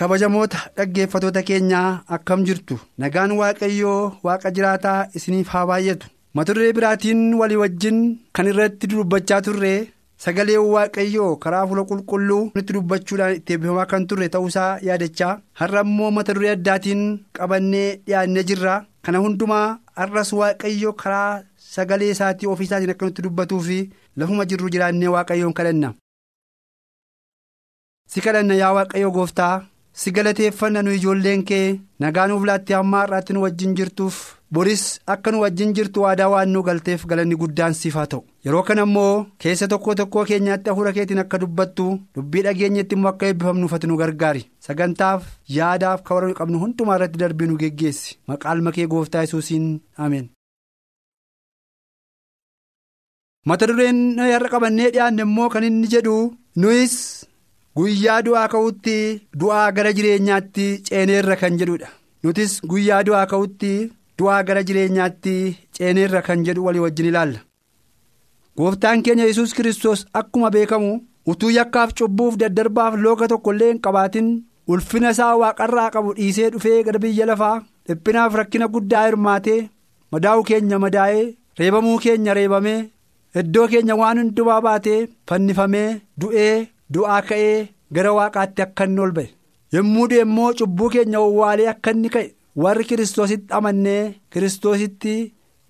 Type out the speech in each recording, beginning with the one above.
Kabajamoota dhaggeeffatoota keenyaa akkam jirtu nagaan waaqayyoo waaqa jiraataa isiniif haa baay'atu mata duree biraatiin walii wajjin kan irratti dubbachaa turre sagalee waaqayyoo karaa fuula qulqulluu nutti dubbachuudhaan itti eebbifamaa kan turre ta'uusaa yaadachaa har'a immoo mata duree addaatiin qabannee dhiyaannee jirra kana hundumaa har'as waaqayyoo karaa sagalee isaatii ofii isaatiin akka nutti dubbatuu fi lafuma jirru jiraannee waaqayyoon kadhanna. si kadhanna yaa waaqayyo gooftaa. Si galateeffanna nu ijoolleen kee nagaa nuuf laattee hamma har'aatti nu wajjin jirtuuf boris akka nu wajjin jirtu waadaa waan nu galteef galanni guddaan siif haa ta'u yeroo kana immoo keessa tokko tokkoo keenyaatti hafuura keetiin akka dubbattu dubbii dhageenyetti immoo akka eebbifamnuuf ati nu gargaari sagantaaf yaadaaf kabara qabnu hundumaa irratti darbii nu geggeessi maqaan makee gooftaa yesuusiin ameen. mata dureen har'a qabannee dhiyaanne immoo kan inni jedhu nuyis. Guyyaa du'aa ka'utti du'aa gara jireenyaatti ceeneerra kan jedhudha nutis guyyaa du'aa ka'utti du'aa gara jireenyaatti ceeneerra kan jedhu walii wajjin ilaalla. Gooftaan keenya yesus kiristoos akkuma beekamu utuu yakkaaf cubbuuf daddarbaaf looga tokko illee hin qabaatin ulfina isaa waaqarraa qabu dhiisee dhufee gara biyya lafaa dhiphinaaf rakkina guddaa hirmaatee madaa'uu keenya madaa'ee reebamuu keenya reebamee iddoo keenya waan hundumaa baatee fannifamee du'ee. Du'aa ka'ee gara waaqaatti akka inni ol ba'e. Yommuu du'e immoo cubbuu keenya owwaalee akka inni ka'e. Warri kiristoositti amannee kiristoositti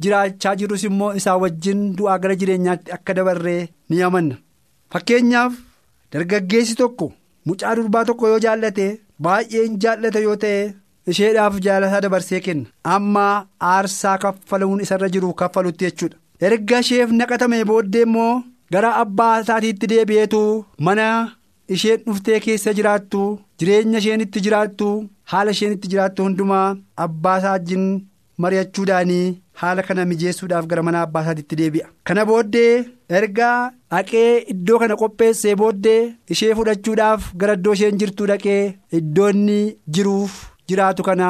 jiraachaa jirus immoo isaa wajjin du'aa gara jireenyaatti akka dabarree ni amanna. Fakkeenyaaf dargaggeessi tokko mucaa durbaa tokko yoo jaallate baay'een jaallata yoo ta'e isheedhaaf jaalataa dabarsee kenna. Amma aarsaa kaffalamuun isarra jiru kaffalutti jechuudha. Erga isheef naqatame booddee immoo. Gara abbaa isaatiitti deebi'eetu mana isheen dhuftee keessa jiraattu jireenya isheen itti jiraattu haala isheen itti jiraattu hundumaa abbaa isaa wajjin mari'achuudhaanii haala kana mijeessuudhaaf gara mana abbaa isaatiitti deebi'a. kana booddee erga dhaqee iddoo kana qopheessee booddee ishee fudhachuudhaaf gara iddoo isheen jirtu dhaqee iddoo inni jiruuf jiraatu kana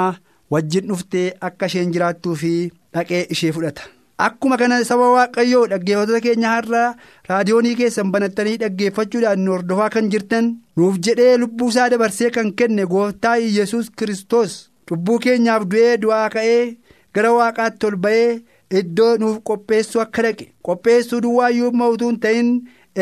wajjin dhuftee akka isheen jiraattuu fi dhaqee ishee fudhata. Akkuma kana saba waaqayyoo dhaggeeffattoota keenya har'a raadiyoonii keessan banattanii dhaggeeffachuudhaan nu hordofaa kan jirtan nuuf jedhee lubbuu isaa dabarsee kan kenne gooftaa yesus kristos cubbuu keenyaaf du'ee du'aa ka'ee gara waaqaatti ol ba'ee iddoo nuuf qopheessuu akka dhaqe qopheessuu duwwaayyuu immoo utuu hin ta'in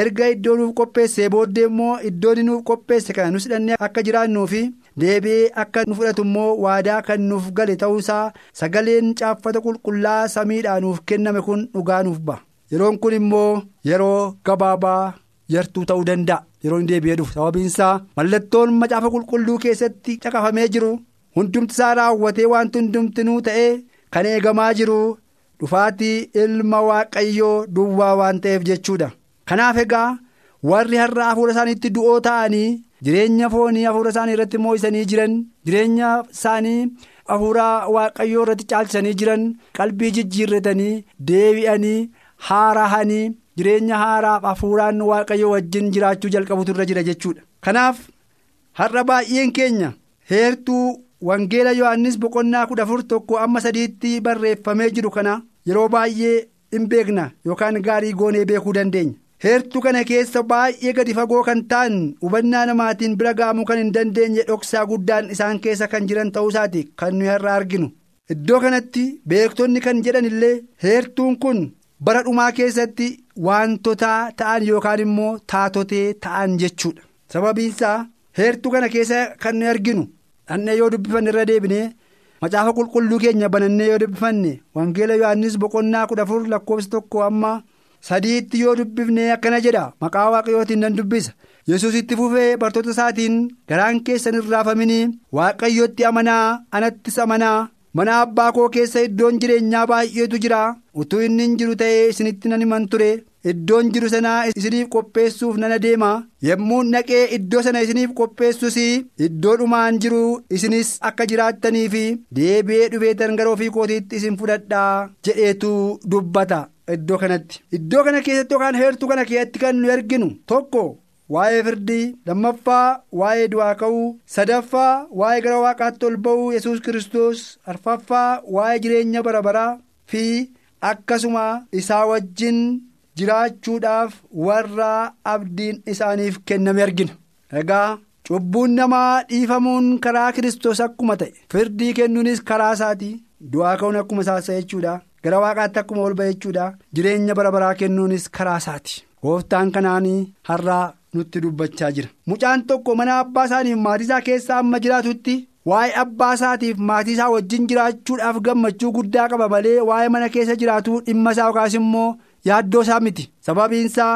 erga iddoo nuuf qopheessee booddee immoo iddoon nuuf qopheesse kana nus hidhannee akka jiraannuufi. Deebi'ee akka nu fudhatu immoo waadaa kan nuuf gale ta'uusaa sagaleen caaffata qulqullaa samiidhaa nuuf kenname kun dhugaa nuuf ba'a. Yeroon kun immoo yeroo gabaabaa yartuu ta'uu danda'a. Yeroo inni deebi'ee dhufu. Sababiinsaa mallattoon macaafa qulqulluu keessatti caqafamee jiru hundumti isaa raawwatee wanti hundumtinuu ta'ee kan eegamaa jiru dhufaatii ilma waaqayyoo duwwaa waan ta'eef jechuudha. Kanaaf egaa warri har'a hafuura isaaniitti du'oo ta'anii. Jireenya foonii hafuura isaanii irratti moo'isanii jiran jireenya isaanii hafuura waaqayyoo irratti caalchisanii jiran qalbii jijjiirratanii deebi'anii haarahanii jireenya haaraaf hafuuraan waaqayyoo wajjin jiraachuu jalqabutu irra jira jechuudha. kanaaf har'a baay'een keenya heertuu wangeela yohannis boqonnaa kudha afur tokko amma sadiitti barreeffamee jiru kana yeroo baay'ee hin beekna yookaan gaarii goonee beekuu dandeenya. Heertuu kana keessa baay'ee gadi fagoo kan ta'an hubannaa namaatiin bira ga'amuu kan hin dandeenye dhoksaa guddaan isaan keessa kan jiran ta'uusaati kan nuyi har'a arginu iddoo kanatti beektonni kan jedhan illee heertuun kun bara dhumaa keessatti wantoota ta'an yookaan immoo taatotee ta'an jechuudha sababiinsaa heertuu kana keessa kan nuyi arginu dhannee yoo dubbifanne irra deebinee macaafa qulqulluu keenya banannee yoo dubbifanne wangeela yohannis boqonnaa kudha afur lakkoofsa tokko amma. Sadiitti yoo dubbifnee akkana jedha. Maqaa waaqayyootiin nan dubbisa. Yesus itti fufee bartoota isaatiin garaan keessan hin raafaminii waaqayyotti amanaa anattis amanaa. Mana abbaa koo keessa iddoon jireenyaa baay'eetu jira. Utuu inni hin jiru ta'ee isinitti nan himan ture iddoon jiru sanaa isiniif qopheessuuf nan adeema yommuu naqee iddoo sana isiniif qopheessus iddoo dhumaan jiru isinis akka jiraattanii fi deebi'ee dhufeetan gara ofii kootiitti isin fudhadhaa jedheetu dubbata iddoo kanatti iddoo kana keessatti yookaan heertuu kana keessatti kan nu arginu tokko. waa'ee firdii lammaffaa waa'ee du'aa ka'uu sadaffaa waa'ee gara waaqaatti ol ba'uu yesus kristos arfaffaa waa'ee jireenya bara baraa fi akkasuma isaa wajjin jiraachuudhaaf warra abdiin isaaniif kenname argina. Egaa cubbuun namaa dhiifamuun karaa kristos akkuma ta'e firdii kennuunis karaa isaati du'aa ka'uun akkuma isaasa jechuudha. Gara waaqaatti akkuma ol ba'e jechuudha. Jireenya bara baraa kennuunis karaa isaati. Gooftaan kanaanii har'aa. nutti dubbachaa jira. Mucaan tokko mana abbaa isaaniif maatii isaa keessa amma jiraatutti waa'ee abbaa isaatiif maatii isaa wajjin jiraachuudhaaf gammachuu guddaa qaba malee waa'ee mana keessa jiraatu dhimma isaa yookaas immoo yaaddoo isaa miti sababiinsaa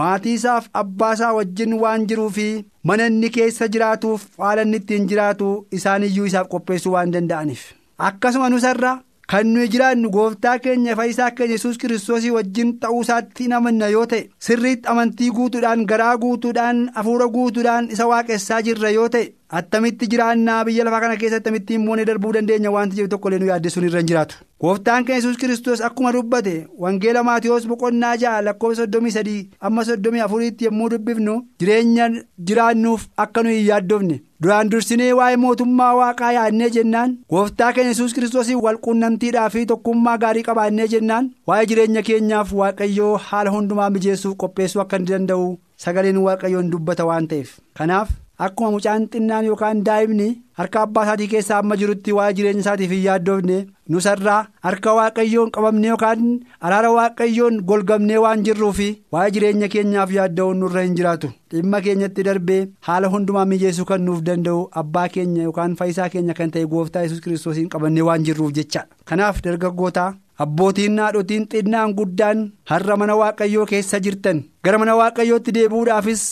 maatii isaaf abbaa isaa wajjin waan jiruufi mana inni keessa jiraatuuf haala inni ittiin jiraatu isaaniyyuu isaaf qopheessuu waan danda'aniif akkasuma nusarra. kan nuyi jiraannu gooftaa keenya fayyisaa keenya yesus kiristoosii wajjin ta'uu isaatti hin amanna yoo ta'e sirriitti amantii guutuudhaan garaa guutuudhaan hafuura guutuudhaan isa waaqessaa jirra yoo ta'e attamitti jiraannaa biyya lafaa kana keessatti amittiin moonee darbuu dandeenya wanti jiru tokkollee nu yaaddessuun irra hin jiraatu. gooftaan keenya yesus kiristoos akkuma dubbate wangeela maatiyoos boqonnaa ja'a lakkoofsa soddomii sadii amma soddomii afuriitti yommuu dubbifnu jireenya jiraannuuf akka nuyi hin yaaddofne. duraan dursinee waa'ee mootummaa waaqaa yaadnee jennaan gooftaa keenya yesus kiristoosii walquunnamtiidhaa fi tokkummaa gaarii qabaannee jennaan waa'ee jireenya keenyaaf waaqayyoo haala hundumaa mijeessuuf qopheessuu akka danda'u sagaleen waaqayyoon dubbata waan ta'eef kanaaf akkuma mucaan xinnaan yookaan daa'imni harka abbaa isaatii keessaa amma jirutti waa'ee jireenya isaatiif hin yaaddoofne nusarraa harka waaqayyoon qabamne yookaan araara waaqayyoon golgamnee waan jirruufi waa'ee jireenya keenyaaf yaadda'uun nurra hin jiraatu dhimma keenyatti darbee haala hundumaa mijeessuu kan nuuf danda'u abbaa keenya yookaan fayyisaa keenya kan ta'e gooftaa yesus kiristoosiin qabannee waan jirruuf jecha kanaaf dargaggoota. abbootiin haadhotiin xinnaan guddaan har'a mana waaqayyoo keessa jirtan gara mana waaqayyootti deebi'uudhaafis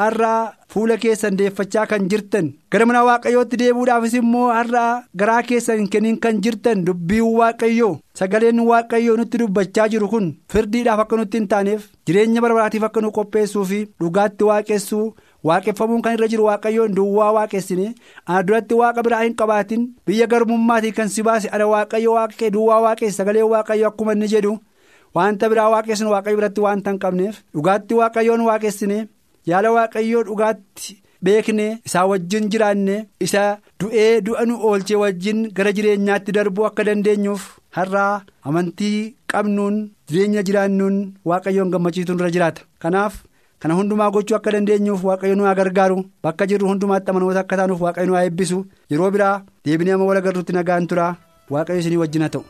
har'a fuula keessan deeffachaa kan jirtan gara mana waaqayyootti deebi'uudhaafis immoo har'a garaa keessan kennin kan jirtan dubbiin waaqayyoo sagaleen waaqayyoo nutti dubbachaa jiru kun firdiidhaaf akka nutti hin taaneef jireenya barbaraatiif akka nu qopheessuu fi dhugaatti waaqessuu. waaqeffamuun kan irra jiru waaqayyoon duwwaa waaqessine ana duratti waaqa biraa hin qabaatin biyya garmummaatiin kan si baase ana waaqayyo waaqee duwwaa waaqesse sagalee waaqayyo akkuma inni jedhu wanta biraa waaqessinu waaqayyo biratti wanta hin qabneef dhugaatti waaqayyoon waaqessine yaala waaqayyoo dhugaatti beekne isaa wajjin jiraanne isa du'ee du'a nu oolchee wajjin gara jireenyaatti darbuu akka dandeenyuuf har'aa amantii qabnuun jireenya jiraannuun waaqayyoon gammachiisuun irra jiraata kanaaf. kana hundumaa gochuu akka dandeenyuuf waaqayyo nu haa gargaaru bakka jirru hundumaatti amanoota akka taanuuf waaqayyo nu haa eebbisu yeroo biraa deebinee amma wal agarruutti nagaan tura waaqayyo isinii wajjin haa ta'u.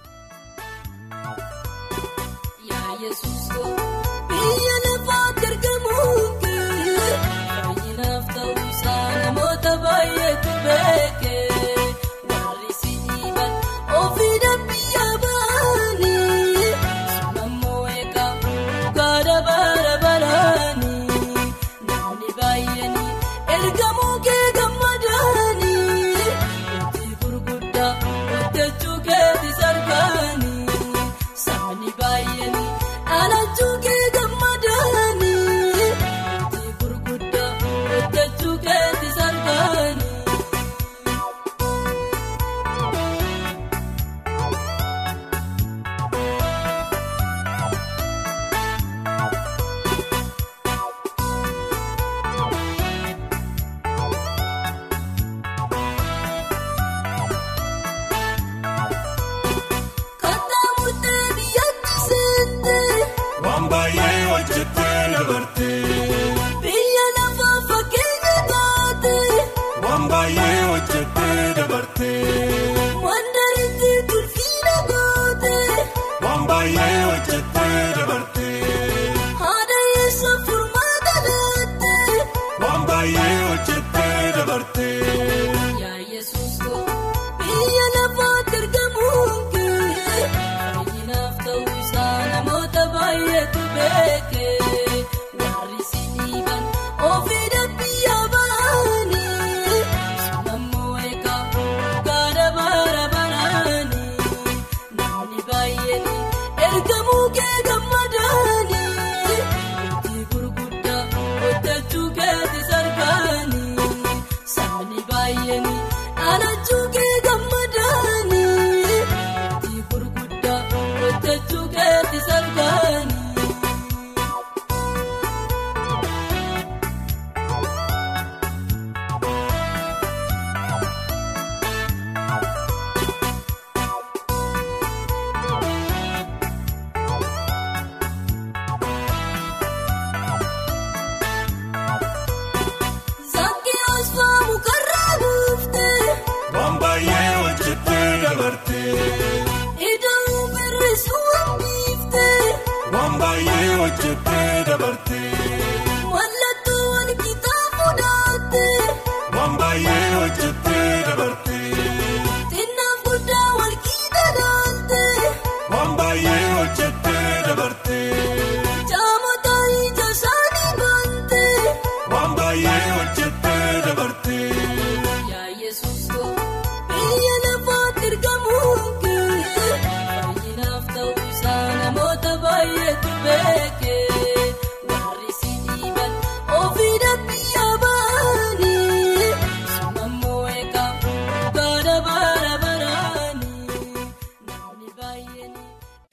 Hojjettee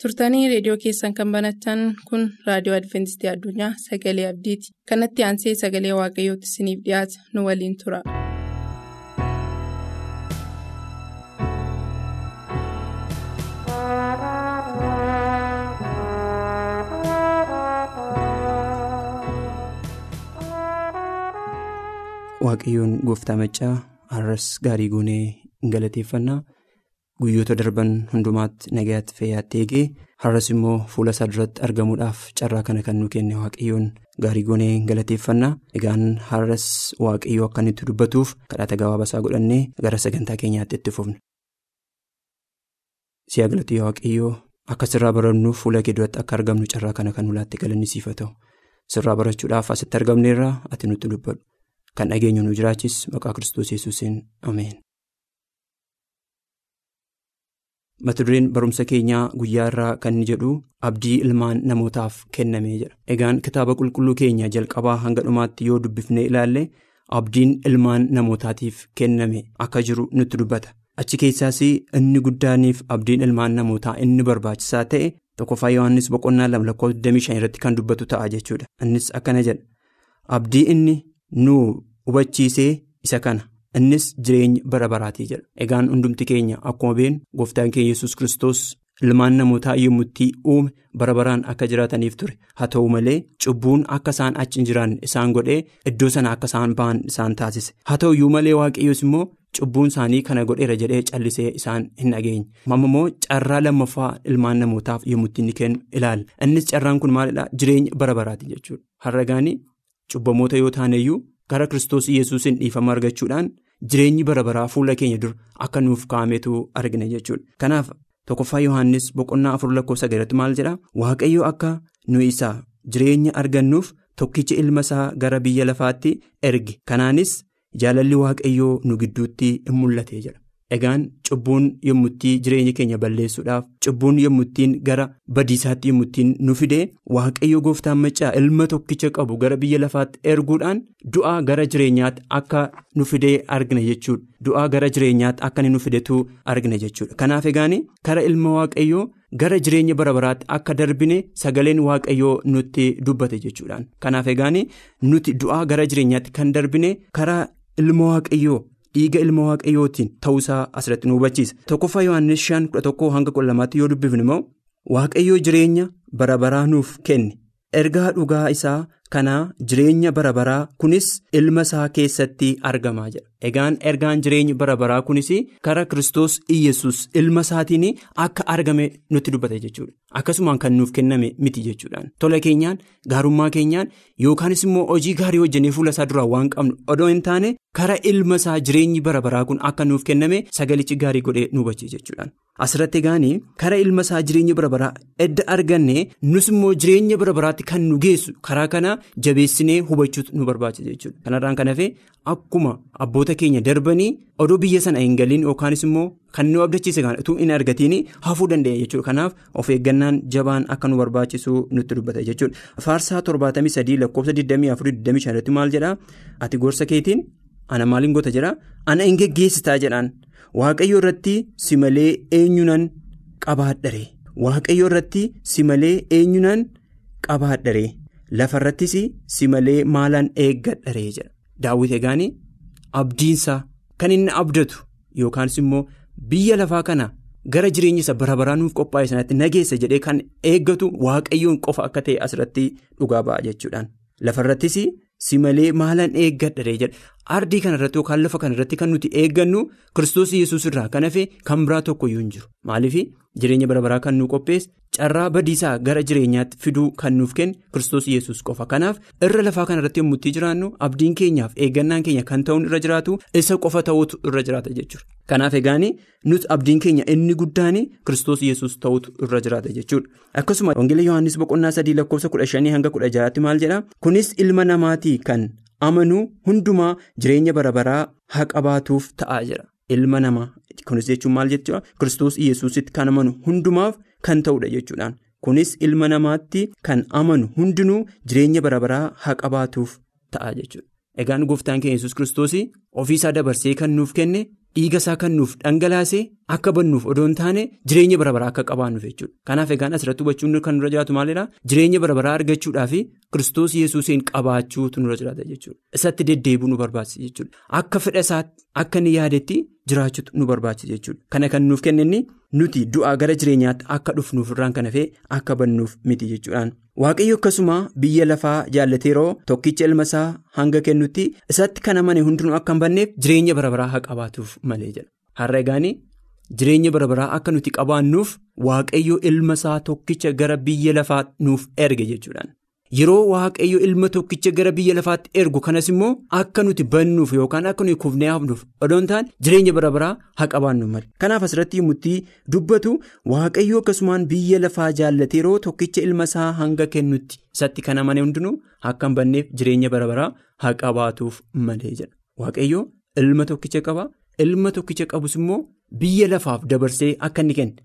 turtanii reediyoo keessan kan banatan kun raadiyoo adventistii addunyaa sagalee abdiiti kanatti aansee sagalee waaqayyootti isiniif dhiyaata nu waliin tura. Waaqayyoon gooftaa maccaa har'as gaarii goonee galateeffannaa guyyoota darban hundumaatti nagayaatti fayyaatti eegee har'as immoo fuula isaa duratti argamuudhaaf carraa kana kan nu kenne waaqayyoon gaarii goonee hin galateeffannaa egaan har'as waaqayyoo akka inni dubbatuuf kadhata gabaabasaa godhannee gara sagantaa keenyaatti itti fufna. Siyaa galatu yaa waaqayyoo akka sirraa barannuuf fuula kee duratti akka argamnu carraa kana kan nulaatti galanisiifa ta'u sirraa barachuudhaaf asitti argamneerraa ati nutti dubbadhu. Kan dhageenyu nu jiraachis maqaa kiristoos yesuusiin ameen. Mata dureen barumsa keenyaa guyyaa irraa kan inni jedhu abdii ilmaan namootaaf kennamee jedha. Egaan kitaaba qulqulluu keenya jalqabaa hanga dhumaatti yoo dubbifnee ilaalle abdiin ilmaan namootaatiif kenname akka jiru nutti dubbata. Achi keessaas inni guddaaniif abdiin ilmaan namootaa inni barbaachisaa ta'e tokkoffaa Yohaannis boqonnaa lama lakkoofsa 25 irratti kan dubbatu ta'a jechuudha. Innis akkana jedha. Abdii inni nu hubachiisee isa kana. Innis jireenya bara baraatii jedha. Egaan hundumti keenya akkuma beeknu gooftaan keenya yesus kristos ilmaan namootaa yommutti uume bara baraan akka jiraataniif ture. Haa ta'u malee cubbuun akka isaan achi hin jiraanne isaan godhee iddoo sana akka isaan ba'an isaan taasise. Haa ta'u iyyuu malee waaqayyoos immoo cubbuun isaanii kana godheera jedhee callisee isaan hin dhageenye. Amma immoo carraa lammaffaa ilmaan namootaaf yommutti inni kennu ilaalla. Innis carraan kun maalidhaa? Jireenya bara baraati jechuudha. Har'a gaanii cubbamoota yoo taaneyyuu gara kiristoos yesuusin dhiifama argachuudhaan. Jireenyi bara baraa fuula keenya dur akka nuuf kaa'ametu argina jechuudha. Kanaaf tokkoffaa Yohaannis boqonnaa afur lakkoofsa irratti maal jedhaa? Waaqayyo akka nu isaa jireenya argannuuf tokkicha ilma isaa gara biyya lafaatti erge. Kanaanis jaalalli waaqayyoo nu gidduutti in mul'ate jedha. Egaan cubbuun yommuttii jireenya keenya balleessuudhaaf cubbuun yommuttiin gara badiisaatti yommuttiin nu fidee waaqayyo gooftaan maccaa ilma tokkicha qabu gara biyya lafaatti erguudhaan du'aa gara jireenyaatti akka nu fidee argina jechuudha. Du'aa gara jireenyaatti akka nu fidetu argina jechuudha. Kanaaf egaan kara ilma waaqayyoo gara jireenya bara baraatti akka darbine sagaleen waaqayyoo nutti dubbate jechuudhaan. Kanaaf egaan nuti du'aa gara jireenyaatti kan darbine kara ilma waaqayyoo. Dhiiga ilma waaqayyootiin ta'uusaa asirratti nu hubachiisa. Tokkoffaa Yohaannis shan kudha tokkoo hanga kudha lamaatti yoo dubbifne immoo waaqayyoo jireenya bara baraa nuuf kenne ergaa dhugaa isaa kanaa jireenya bara baraa kunis ilma isaa keessatti argamaa jedha. Egaan ergaan jireenya bara baraa kunis karaa kiristoos iyyesus ilma isaatiin akka argame nutti dubbate jechuudha. Akkasumaan kan nuuf kenname miti jechuudhaan tola keenyaan gaarummaa keenyaan yookaanis immoo hojii gaarii hojjennee fuula isaa duraan waan qabnu odoo hin taane karaa ilma isaa jireenyi bara baraa kun akka nuuf kenname sagalichi gaarii godhee nu hubachiisa jechuudhaan. Asirratti egaanii karaa ilma isaa jireenya bara baraa edda arganne nus immoo jireenya bara baraatti kan nu geessu karaa kana jabeessinee hubachuutu nu barbaachisa jechuudha. Kanarraan kan hafe akkuma abboota keenya darbanii odoo biyya sana hin galiin yookaanis immoo kan nu abdachiise kan utuu hin argatiin hafuu dandeenya jechuudha. Kanaaf of eeggannaan jabaan akka nu barbaachisu nutti dubbata jechuudha. Faarsaa torbaatamii sadii lakkoofsa 24-25 irratti maal jedhaa? Ati gorsa keetiin ana maaliin goota jedha ana hin geggeessitaa jedhaan waaqayyo irratti si malee eenyunan qabaadharee waaqayyo irratti si malee eenyunan qabaadharee lafarrattis si malee maalan eeggadharee jedha daawwit egaanii abdiinsaa kan inni abdatu yookaanis immoo biyya lafaa kana. gara jireenya isa bara baraa nuuf qophaa'e sanatti nageessa jedhee kan eeggatu waaqayyoon qofa akka ta'e asirratti dhugaa ba'a jechuudhaan. Lafarrattis si malee maalan eeggadharee jedha ardii kanarratti yookaan lafa kanarratti kan nuti eeggannu kiristoos yesuus irraa kan hafe kan biraa tokkoyyuu hin jiru. Maaliif jireenya bara baraa kan nu qopheesse carraa badiisaa gara jireenyaatti fiduu kan nuuf kenne kiristoos yesuus qofa kanaaf irra lafaa kanarratti yommuu itti jiraannu abdiin keenyaaf eeggannaan keenya kan ta'uun irra jiraatu isa qofa ta'uutu irra jiraata jechuudha. Kanaaf egaanii nuti abdiin keenya inni guddaan kiristoos yesuus ta'utu irra jiraata jechuudha. Akkasuma wangeela Yohaannis boqonnaa sadii lakkoofsa kudha shanii hanga kudha ja'aatti maal jedha kunis ilma namaatii kan amanuu hundumaa jireenya bara baraa haa qabaatuuf ta'aa jira. Ilma namaa kunis jechuun maal jechuudha kiristoos yesuusitti kan amanu hundumaaf kan ta'udha jechuudhaan kunis ilma namaatti kan amanu hundinuu jireenya bara baraa haa qabaatuuf ta'a jechuudha. Egaan gooftaan keenya yesus kiristoos ofiisaa dabarsee kan nuuf kenne dhiiga isaa kan nuuf dhangalaase akka bannuuf odoo hin taane jireenya bara baraa akka qabaannuuf jechuudha. Kanaaf egaan asirratti hubachuun kan nurra jiraatu maalidhaa jireenya bara baraa argachuudhaaf kiristoos yesuusiin qabaachuutu nurra jiraata jechuudha. Isatti deddeebi'uu nu barbaachisa jechuudha. Akka fedha isaatti akka inni yaadetti jiraachuutu nu barbaachisa jechuudha. Kana kan nuuf kenne nuti du'aa gara jireenyaatti akka dhufnuuf irraan kan hafee akka bannuuf miti jechuudhaan. Waaqayyo akkasuma biyya lafaa jaallateeroo tokkicha ilma isaa hanga kennutti isatti kan amane hundinuu akka hin banneef jireenya bara baraa haa qabaatuuf malee jedha. Har'a egaanii jireenya bara baraa akka nuti qabaannuuf waaqayyo ilma isaa tokkicha gara biyya lafaa nuuf erge jechuudhaan. Yeroo waaqayyo ilma tokkicha gara biyya lafaatti ergu kanas immoo akka nuti bannuuf yookaan akka nuti kufnee hafnuuf odoo hin taane jireenya bara baraa haa qabaannu malee. Kanaaf asirratti yommuu dubbatu waaqayyo akkasumaan biyya lafaa jaallatee yeroo tokkicha ilma isaa hanga kennutti isatti kan amane hundinuu akka hin banneef jireenya bara baraa haa qabaatuuf malee jedha. Waaqayyo ilma tokkicha qaba. Ilma tokkicha qabus immoo biyya lafaaf dabarsee akka inni kenne.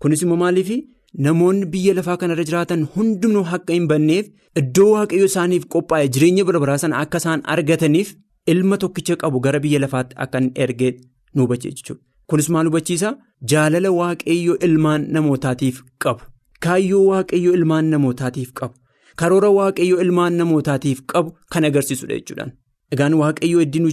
Kunis immoo maaliif? Namoonni biyya lafaa kanarra jiraatan hundumtuu akka hin banneef iddoo waaqayyo isaaniif qophaa'e jireenya bara baraa sana akka isaan argataniif ilma tokkicha qabu gara biyya lafaatti akka hin ergee nu hubachiisa jechuudha. Kunis maal hubachiisa? Jaalala waaqayyo ilmaan namootaatiif qabu. Kaayyoo waaqayyo ilmaan namootaatiif qabu. Karoora waaqayyo ilmaan namootaatiif qabu kan agarsiisudha jechuudhaan. Egaan waaqayyo hedduu nu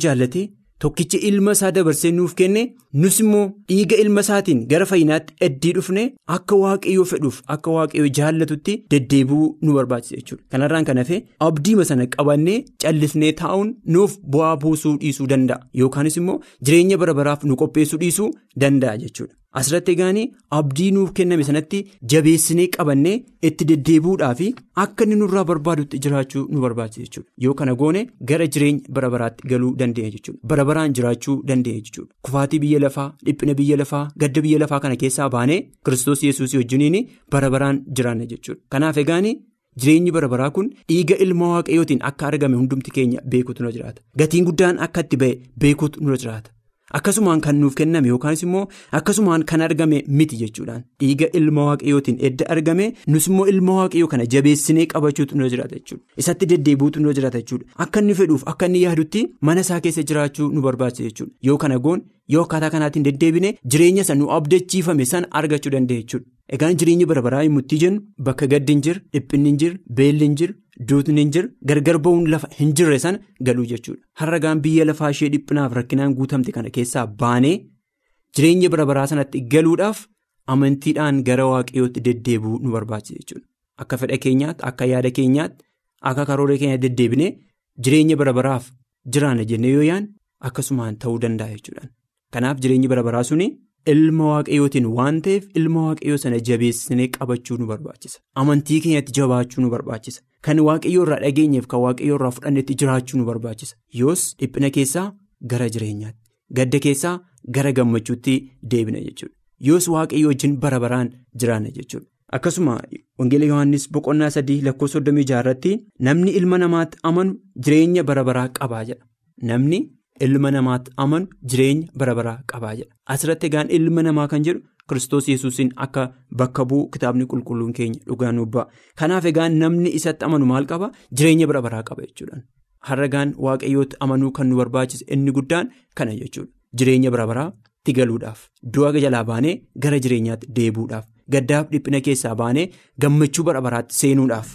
tokkicha ilma isaa dabarsee nuuf kenne nus immoo dhiiga ilma isaatiin gara fayyinaatti heddii dhufne akka waaqayyoo fedhuuf akka waaqayyoo jaallatutti deddeebi'uu nu barbaachisa jechuudha. Kanarraan kan hafe abdiima sana qabannee callisnee taa'uun nuuf bu'aa buusuu dhiisuu danda'a yookaanis immoo jireenya bara baraaf nu qopheessuu dhiisuu danda'a jechuudha. Asirratti egaanii abdii nuuf kenname sanatti jabeessinee qabannee itti deddeebi'uudhaaf akka inni nurraa barbaadutti jiraachuu nu barbaachisa jechuudha. Yoo kana goone gara jireenya bara baraatti galuu dandeenya jechuudha. Bara baraan jiraachuu dandeenya jechuudha. Kufaatii biyya lafaa, dhiphina biyya lafaa, gadda biyya lafaa kana keessaa baanee kiristoos yesuus wajjiniin bara baraan jiraanna jechuudha. Kanaaf egaanii. Jireenyi bara baraa kun dhiiga ilma waaqayyootiin akka argame hundumti keenya beekuutu nurra jiraata. Gatiin guddaan akka itti ba'e beekuutu nurra jiraata. Akkasumaan kan nuuf kenname yookaanis immoo akkasumaan kan argame miti jechuudhaan dhiiga ilma waaqayyootiin edda argame nus immoo ilma waaqayyoo kana jabeessinee qabachuutu nurra jiraata jechuudha. Isatti deddeebi'uutu nurra jiraata jechuudha. Akka inni fedhuuf akka inni yaadutti mana isaa keessa jiraachuu nu barbaachisa jechuudha. Yoo kana goon yoo akkaataa kanaatiin deddeebine jireenya sana nu abdachiifame sana argachuu dandeenya jechuudha. Egaan jireenyi bara baraa yommuu jennu bakka gaddi hin jiru, dhiphinni hin jiru, beelli hin jiru, duutni hin jiru, gargar ba'uun lafa hin jirre sana galuu jechuudha. Harragaan biyya lafaa ishee dhiphinaaf rakkinaan guutamte kana keessaa baanee jireenya bara baraa sanatti galuudhaaf amantiidhaan gara waaqayyootti deddeebi'uu nu barbaachisa jechuudha. Akka fedha keenyaatti, akka yaada keenyaatti, akka karoora keenya deddeebinee jireenya bara baraaf jiraanna jennee yoo yaadne akkasumaan ta'uu danda'a jechuudha. Kanaaf jireenyi bara baraa suni. Ilma waaqayyootiin waan ta'eef ilma waaqayyoo sana jabeessinee qabachuu nu barbaachisa. Amantii keenyatti jabaachuu nu barbaachisa. Kan waaqayyoo irraa dhageenyeef kan waaqayyoo irraa fudhannetti jiraachuu nu barbaachisa. Yoos dhiphina keessaa gara jireenyaatti, gadda keessaa gara gammachuutti deebina jechuudha. Yoos waaqayyoo wajjin bara baraan jiraanna jechuudha. Akkasuma Wangeela Yohaannis boqonnaa sadii lakkoofsa soddomii jaarratti namni ilma namaatti amanu jireenya bara baraa qabaa jedha. Namni. Ilma namaatti amanu jireenya bara baraa qabaa jedha. Asirratti egaan ilma namaa kan jedhu Kiristoos yesuusiin akka bakka bu'u kitaabni qulqulluun keenya dhugaa nu ba'a. Kanaaf egaan namni isatti amanu maal qaba? Jireenya bara baraa qaba jechuudha. Harragaan waaqayyootti amanuu kan nu barbaachise inni guddaan kana jechuudha. Jireenya bara baraatti galuudhaaf du'a jalaa baanee gara jireenyaatti deebuudhaaf gaddaaf dhiphina keessaa baanee gammachuu bara baraatti seenuudhaaf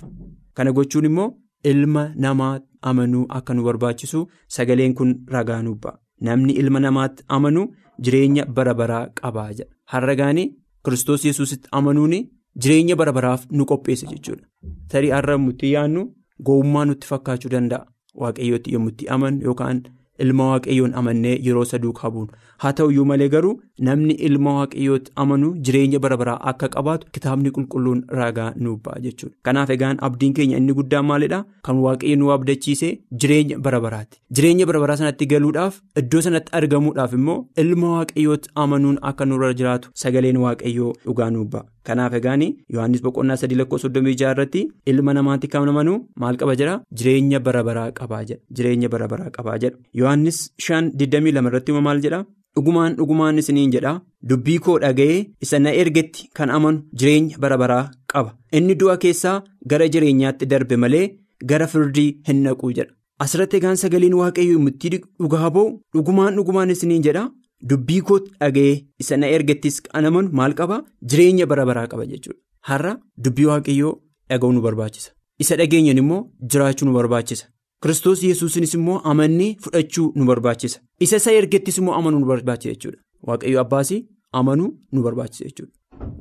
kana gochuun immoo ilma namaa amanuu akka nu barbaachisu sagaleen kun ragaa nu ba'a. Namni ilma namaatti amanu jireenya bara baraa qabaa jedha. Harragaanii kiristoos yesuusitti amanuun jireenya bara baraaf nu qopheessa jechuudha. Tarii har'a nutti yaadnu gowwummaa nutti fakkaachuu danda'a. Waaqayyootti yommuu itti amanu yookaan ilma waaqayyoon amannee yeroo saduu qabuun haa ta'uyyuu malee garuu namni ilma waaqayyootti amanu jireenya bara baraa akka qabaatu kitaabni qulqulluun ragaa nu ba'a jechuudha. Kanaaf egaan abdiin keenya inni guddaan maalidhaa? Kan waaqayyo nu abdachiisee jireenya bara baraati. Jireenya bara baraa sanatti galuudhaaf iddoo sanatti argamuudhaaf immoo ilma waaqayyootti amanuun akka nurra jiraatu sagaleen waaqayyoo dhugaa nu ba'a. Kanaaf egaan Yohaannis boqonnaa sadii lakkoofsa soddomii jaha irratti ilma namaatti kan amanu maal qaba jedha? Jireenya bara baraa qabaa jedha. Jireenya bara baraa qabaa jedha. Yohaannis shan digdamii lama irratti maal jedha? Dhugumaan dhugumaan isiniin jedha dubbii koo dhaga'ee isa na ergetti kan amanu jireenya bara baraa qaba. Inni du'a keessaa gara jireenyaatti darbe malee gara firdii hin naqu jedha. Asirratti egaan sagaleen waaqayyoo murtii dhugaa ba'u dhugumaan dhugumaan isiniin jedha. Dubbii koo dhaga'ee isa na ergettis kan amanu maal qaba? Jireenya bara baraa qaba jechuudha. Har'a dubbii waaqayyoo dhaga'uu nu barbaachisa. Isa dhageenyan immoo jiraachuu nu barbaachisa. Kiristoos yesuusinis immoo amannee fudhachuu nu barbaachisa. Isa isa ergettis immoo amanuu nu barbaachisa jechuudha. Waaqayyo abbaas amanuu nu barbaachisa jechuudha.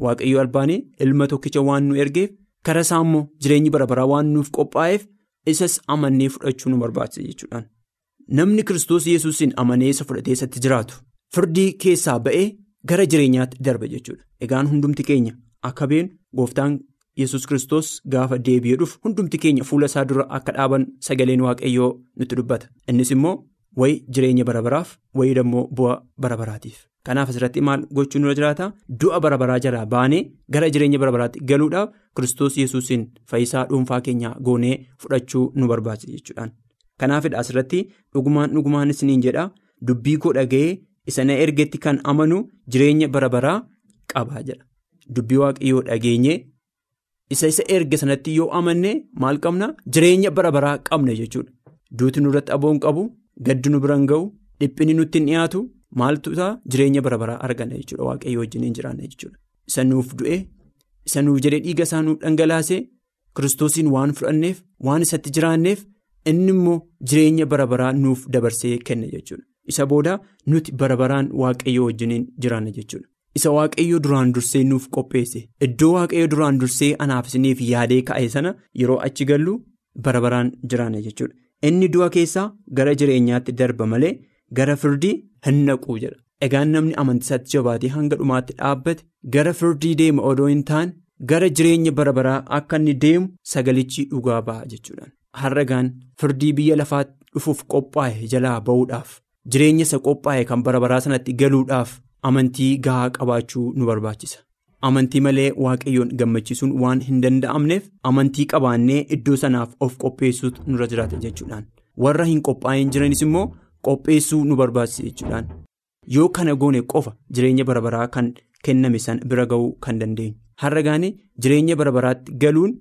Waaqayyo albaanii ilma tokkicha waan nu ergeef karaa isaa immoo jireenyi bara baraa waan nuuf qophaa'eef isas amannee fudhachuu nu barbaachisa jechuudhaan. Namni Kiristoos yesuusin amanee isa fudhatee isatti jiraatu. Firdii keessaa ba'ee gara jireenyaatti darba jechuudha. Egaan hundumti keenya akka beenu gooftaan yesus kristos gaafa deebi'ee dhufu hundumti keenya fuula isaa dura akka dhaaban sagaleen waaqayyoo nutti dubbata. Innis immoo wayi jireenya bara baraaf wayi immoo bu'a bara baraatiif. Kanaaf asirratti maal gochuun nurra jiraata? Du'a bara baraa jalaa baanee gara jireenya bara baraatti galuudhaaf kristos yesuusin fayyisaa dhuunfaa keenya goonee fudhachuu nu barbaachisa jechuudhaan. Kanaafidha asirratti dhugumaan dhugumaan isiniin jedha dubbii koo dhaga'ee. Isa na ergetti kan amanu jireenya bara baraa qabaa jedha. Dubbii waaqayyoo dhageenye isa isa erge sanatti yoo amanne maal qabna jireenya bara baraa qabna jechuudha. Duuti nurratti aboon qabu gaddi nu biraan ga'u dhiphini nutti hin dhiyaatu maaltu isaa jireenya bara baraa arganna jechuudha waaqayyoo wajjin hin jiraanna jechuudha. Isa nuuf du'e isa nuuf jedhee dhiiga isaa nuuf dhangalaasee kiristoosiin waan fudhanneef waan isatti jiraanneef inni immoo jireenya bara baraa nuuf dabarsee kenna jechuudha. Isa booda nuti bara baraan waaqayyoo wajjiniin jiraanna jechuudha. Isa waaqayyoo duraan dursee nuuf qopheesse iddoo waaqayyoo duraan dursee anaaf isiniif yaadee ka'e sana yeroo achi gallu bara baraan jiraanna jechuudha. Inni du'a keessaa gara jireenyaatti darba malee gara firdii hin naquu jedha. Egaan namni amantisaatti jabaatee hanga dhumaatti dhaabbate gara firdii deema odoo hin taane gara jireenya bara baraa akka inni deemu sagalichi dhugaa ba'a jechuudha. Har'agaan firdii biyya lafaatti dhufuuf qophaa'e jalaa ba'uudhaaf. Jireenya isa qophaa'e kan bara baraa sanatti galuudhaaf amantii gahaa qabaachuu nu barbaachisa. Amantii malee waaqayyoon gammachiisuun waan hin danda'amneef amantii qabaannee iddoo sanaaf of qopheessuutu nurra jiraata jechuudhaan. Warra hin qophaa'in jiranis immoo qopheessuu nu barbaachisa jechuudhaan. Yoo kana goone qofa jireenya bara baraa kan kenname san bira ga'uu kan dandeenyu. Har'a gaane jireenya bara baraatti galuun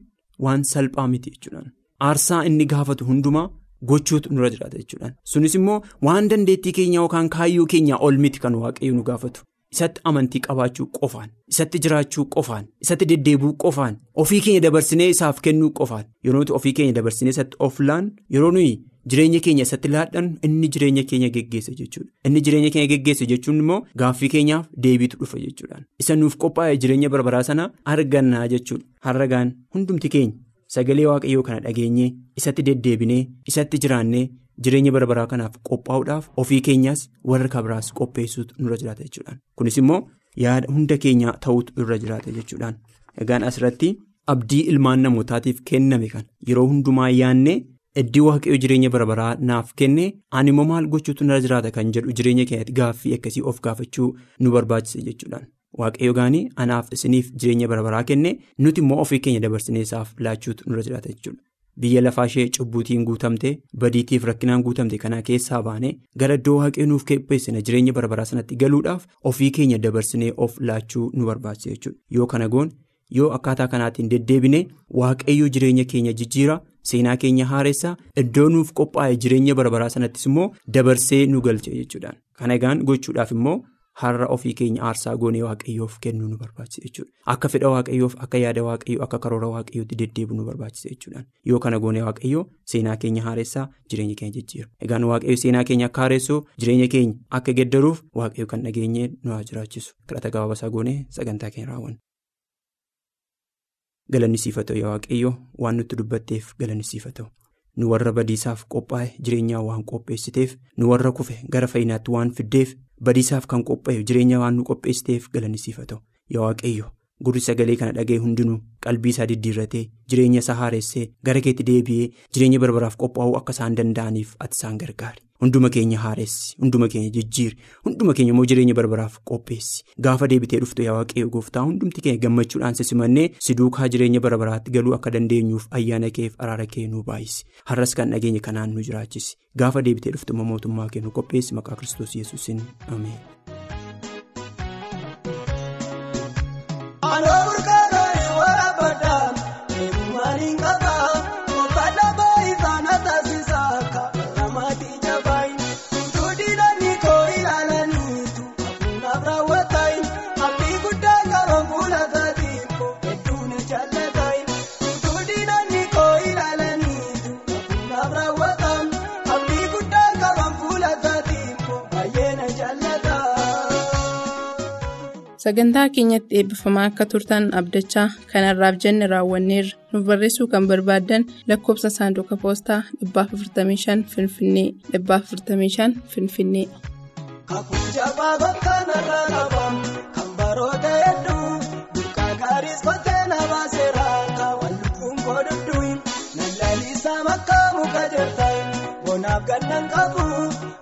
waan salphaa miti jechuudhaan. Aarsaa inni gaafatu hundumaa. Gochuutu nurra jiraata jechuudhaan. Sunis immoo waan dandeettii keenya yookaan kaayyoo keenyaa ol miti kan waaqayyo nu gaafatu. Isatti amantii qabaachuu qofaan isatti jiraachuu qofaan isatti deddeebuu qofaan ofii keenya dabarsinee isaaf kennuu qofaan. Yeroo ofii keenya dabarsinee isatti of laan yeroo nuyi jireenya keenya isatti laadhan inni jireenya keenya geggeessa jechuudha. Inni jireenya keenya geggeessa jechuun immoo gaaffii keenyaaf deebiitu dhufa jechuudhaan. Isa nuuf qophaa'e jireenya bara baraa sana argannaa jechuudha. Har'agaan hundumti keenya. Sagalee waaqayyoo kana dhageenyee isatti deddeebinee isatti jiraannee jireenya bara baraa kanaaf qophaa'uudhaaf ofii keenyaas warra kabiraas qopheessuutu nurra jiraata jechuudhaan. Kunis immoo yaada hunda keenyaa ta'uutu irra jiraata jechuudhaan. Egaan asirratti abdii ilmaan namootaatiif kenname kan yeroo hundumaa yaannee iddii waaqayyoo jireenya bara baraa naaf kenne ani immoo maal gochuutu nurra jiraata kan jedhu jireenya keenyatti gaaffii akkasii of gaafachuu nu barbaachisa jechuudhaan. Waaqayyo gaanii anaaf isiniif jireenya bara baraa kenne nuti immoo ofii keenya dabarsinee isaaf laachuutu nurra jiraata jechuudha. Biyya lafaa ishee cubbuutiin guutamte badiitiif rakkinaan guutamte kana keessaa baanee gara iddoo waaqayyo nuuf qopheessine jireenya bara baraa sanatti galuudhaaf ofii keenya dabarsinee of laachuu nu barbaachisa jechuudha. Yoo kana goon yoo akkaataa kanaatiin deddeebine waaqayyo jireenya keenya jijjiira seenaa keenya haaressaa iddoo nuuf qophaa'e jireenya barbaraa sanattis immoo dabarsee nu galche jechuudhaan kana egaan gochuudhaaf immoo. Har'a ofii keenya aarsaa goonee waaqayyoof kennuu nu barbaachisa jechuudha. Akka fedha waaqayyoof akka yaada waaqayyoo akka karoora waaqayyootti deddeebi'uu nu barbaachisa jechuudhaan. Yoo kana goonee waaqayyoo seenaa keenya haaressaa jireenya keenya jijjiira. Egaan waaqayyo seenaa keenya akka haaressu jireenya keenya akka geddaruuf waaqayyo kan dhageenyee nu haa jiraachisu. Kadhata gabaabasaa goonee sagantaa keenya raawwanna. Galannisiifatoo yaa waaqayyoo waan nutti dubbatteef galannisiifatoo. Nu warra badiisaaf qophaa'e jireenyaa waan qopheessiteef nu warra kufe gara fayyinaatti waan fiddeef badiisaaf kan qophaa'e jireenya waan nu qopheessiteef galannisiifatoo yaa waaqayyo gurri sagalee kana dhaga'e hundinuu qalbii isaa diddiirratee jireenya isaa haaressee gara keetti deebi'ee jireenya barbaraaf qophaa'uu akka isaan danda'aniif ati isaan gargaari. Hunduma keenya haaressi hunduma keenya jijjiiri hunduma keenya immoo jireenya barbaraaf qopheessi. Gaafa deebitee dhuftu yaa waaqayyo gooftaa hundumti keenya gammachuudhaan si simannee si duukaa jireenya barbaraatti galuu akka dandeenyuuf ayyaana keef araara kee nu baay'isi. Har'as kan dhageenya kanaan nu jiraachisi gaafa deebitee dhuftu immoo mootummaa kee nu qopheessi. Maqaa kiristoos yesuusin ameen. Sagantaa keenyatti eebbifamaa akka turtan abdachaa kanarraaf jenne raawwanneerra nuuf barreessuu kan barbaaddan lakkoofsa saanduqa poostaa 455 Finfinnee 455 Finfinnee. Kakuu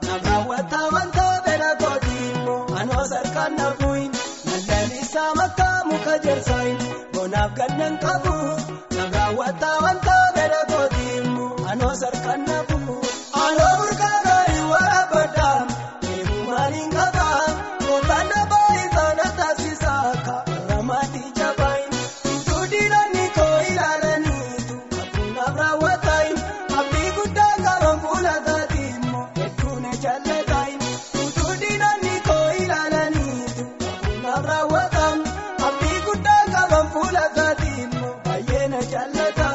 jirtan bonaaf gannan qabu na raawwataa baay'ee